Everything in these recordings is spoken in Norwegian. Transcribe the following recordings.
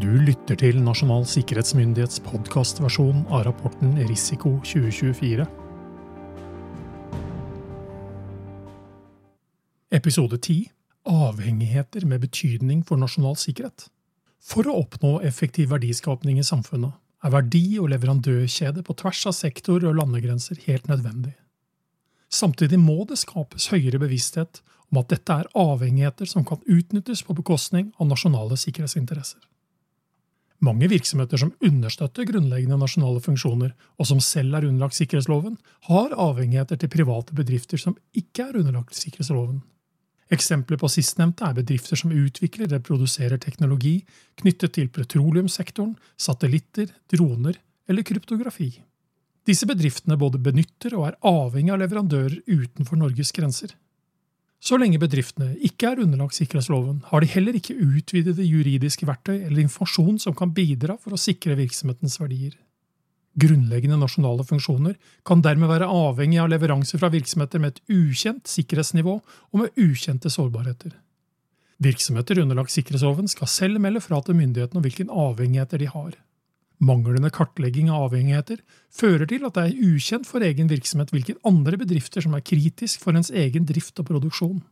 Du lytter til Nasjonal sikkerhetsmyndighets podkastversjon av rapporten Risiko 2024. Episode 10 Avhengigheter med betydning for nasjonal sikkerhet. For å oppnå effektiv verdiskapning i samfunnet er verdi- og leverandørkjede på tvers av sektor- og landegrenser helt nødvendig. Samtidig må det skapes høyere bevissthet om at dette er avhengigheter som kan utnyttes på bekostning av nasjonale sikkerhetsinteresser. Mange virksomheter som understøtter grunnleggende nasjonale funksjoner, og som selv er underlagt sikkerhetsloven, har avhengigheter til private bedrifter som ikke er underlagt sikkerhetsloven. Eksempler på sistnevnte er bedrifter som utvikler eller produserer teknologi knyttet til petroleumssektoren, satellitter, droner eller kryptografi. Disse bedriftene både benytter og er avhengig av leverandører utenfor Norges grenser. Så lenge bedriftene ikke er underlagt sikkerhetsloven, har de heller ikke utvidede juridiske verktøy eller informasjon som kan bidra for å sikre virksomhetens verdier. Grunnleggende nasjonale funksjoner kan dermed være avhengig av leveranser fra virksomheter med et ukjent sikkerhetsnivå og med ukjente sårbarheter. Virksomheter underlagt sikkerhetsloven skal selv melde fra til myndighetene om hvilken avhengigheter de har. Manglende kartlegging av avhengigheter fører til at det er ukjent for egen virksomhet hvilke andre bedrifter som er kritisk for ens egen drift og produksjon.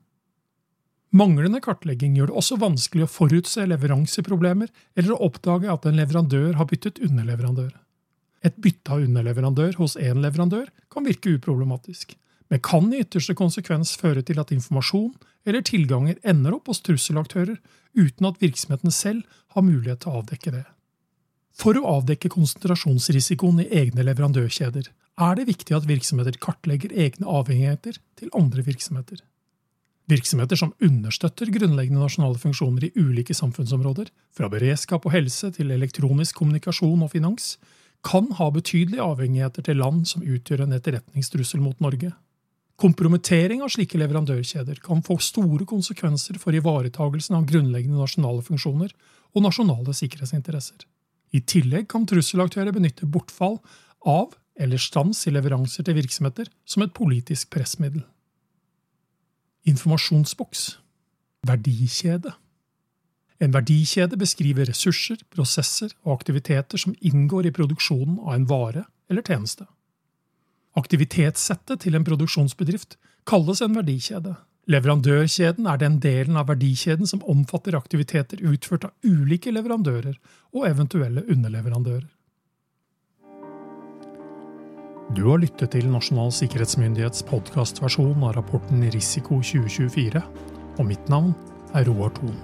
Manglende kartlegging gjør det også vanskelig å forutse leveranseproblemer eller å oppdage at en leverandør har byttet underleverandør. Et bytte av underleverandør hos én leverandør kan virke uproblematisk, men kan i ytterste konsekvens føre til at informasjon eller tilganger ender opp hos trusselaktører uten at virksomheten selv har mulighet til å avdekke det. For å avdekke konsentrasjonsrisikoen i egne leverandørkjeder er det viktig at virksomheter kartlegger egne avhengigheter til andre virksomheter. Virksomheter som understøtter grunnleggende nasjonale funksjoner i ulike samfunnsområder, fra beredskap og helse til elektronisk kommunikasjon og finans, kan ha betydelige avhengigheter til land som utgjør en etterretningstrussel mot Norge. Kompromittering av slike leverandørkjeder kan få store konsekvenser for ivaretagelsen av grunnleggende nasjonale funksjoner og nasjonale sikkerhetsinteresser. I tillegg kan trusselaktører benytte bortfall av eller stans i leveranser til virksomheter som et politisk pressmiddel. Informasjonsboks verdikjede. En verdikjede beskriver ressurser, prosesser og aktiviteter som inngår i produksjonen av en vare eller tjeneste. Aktivitetssettet til en produksjonsbedrift kalles en verdikjede. Leverandørkjeden er den delen av verdikjeden som omfatter aktiviteter utført av ulike leverandører og eventuelle underleverandører. Du har lyttet til Nasjonal sikkerhetsmyndighets podkastversjon av rapporten Risiko 2024, og mitt navn er Roar Thon.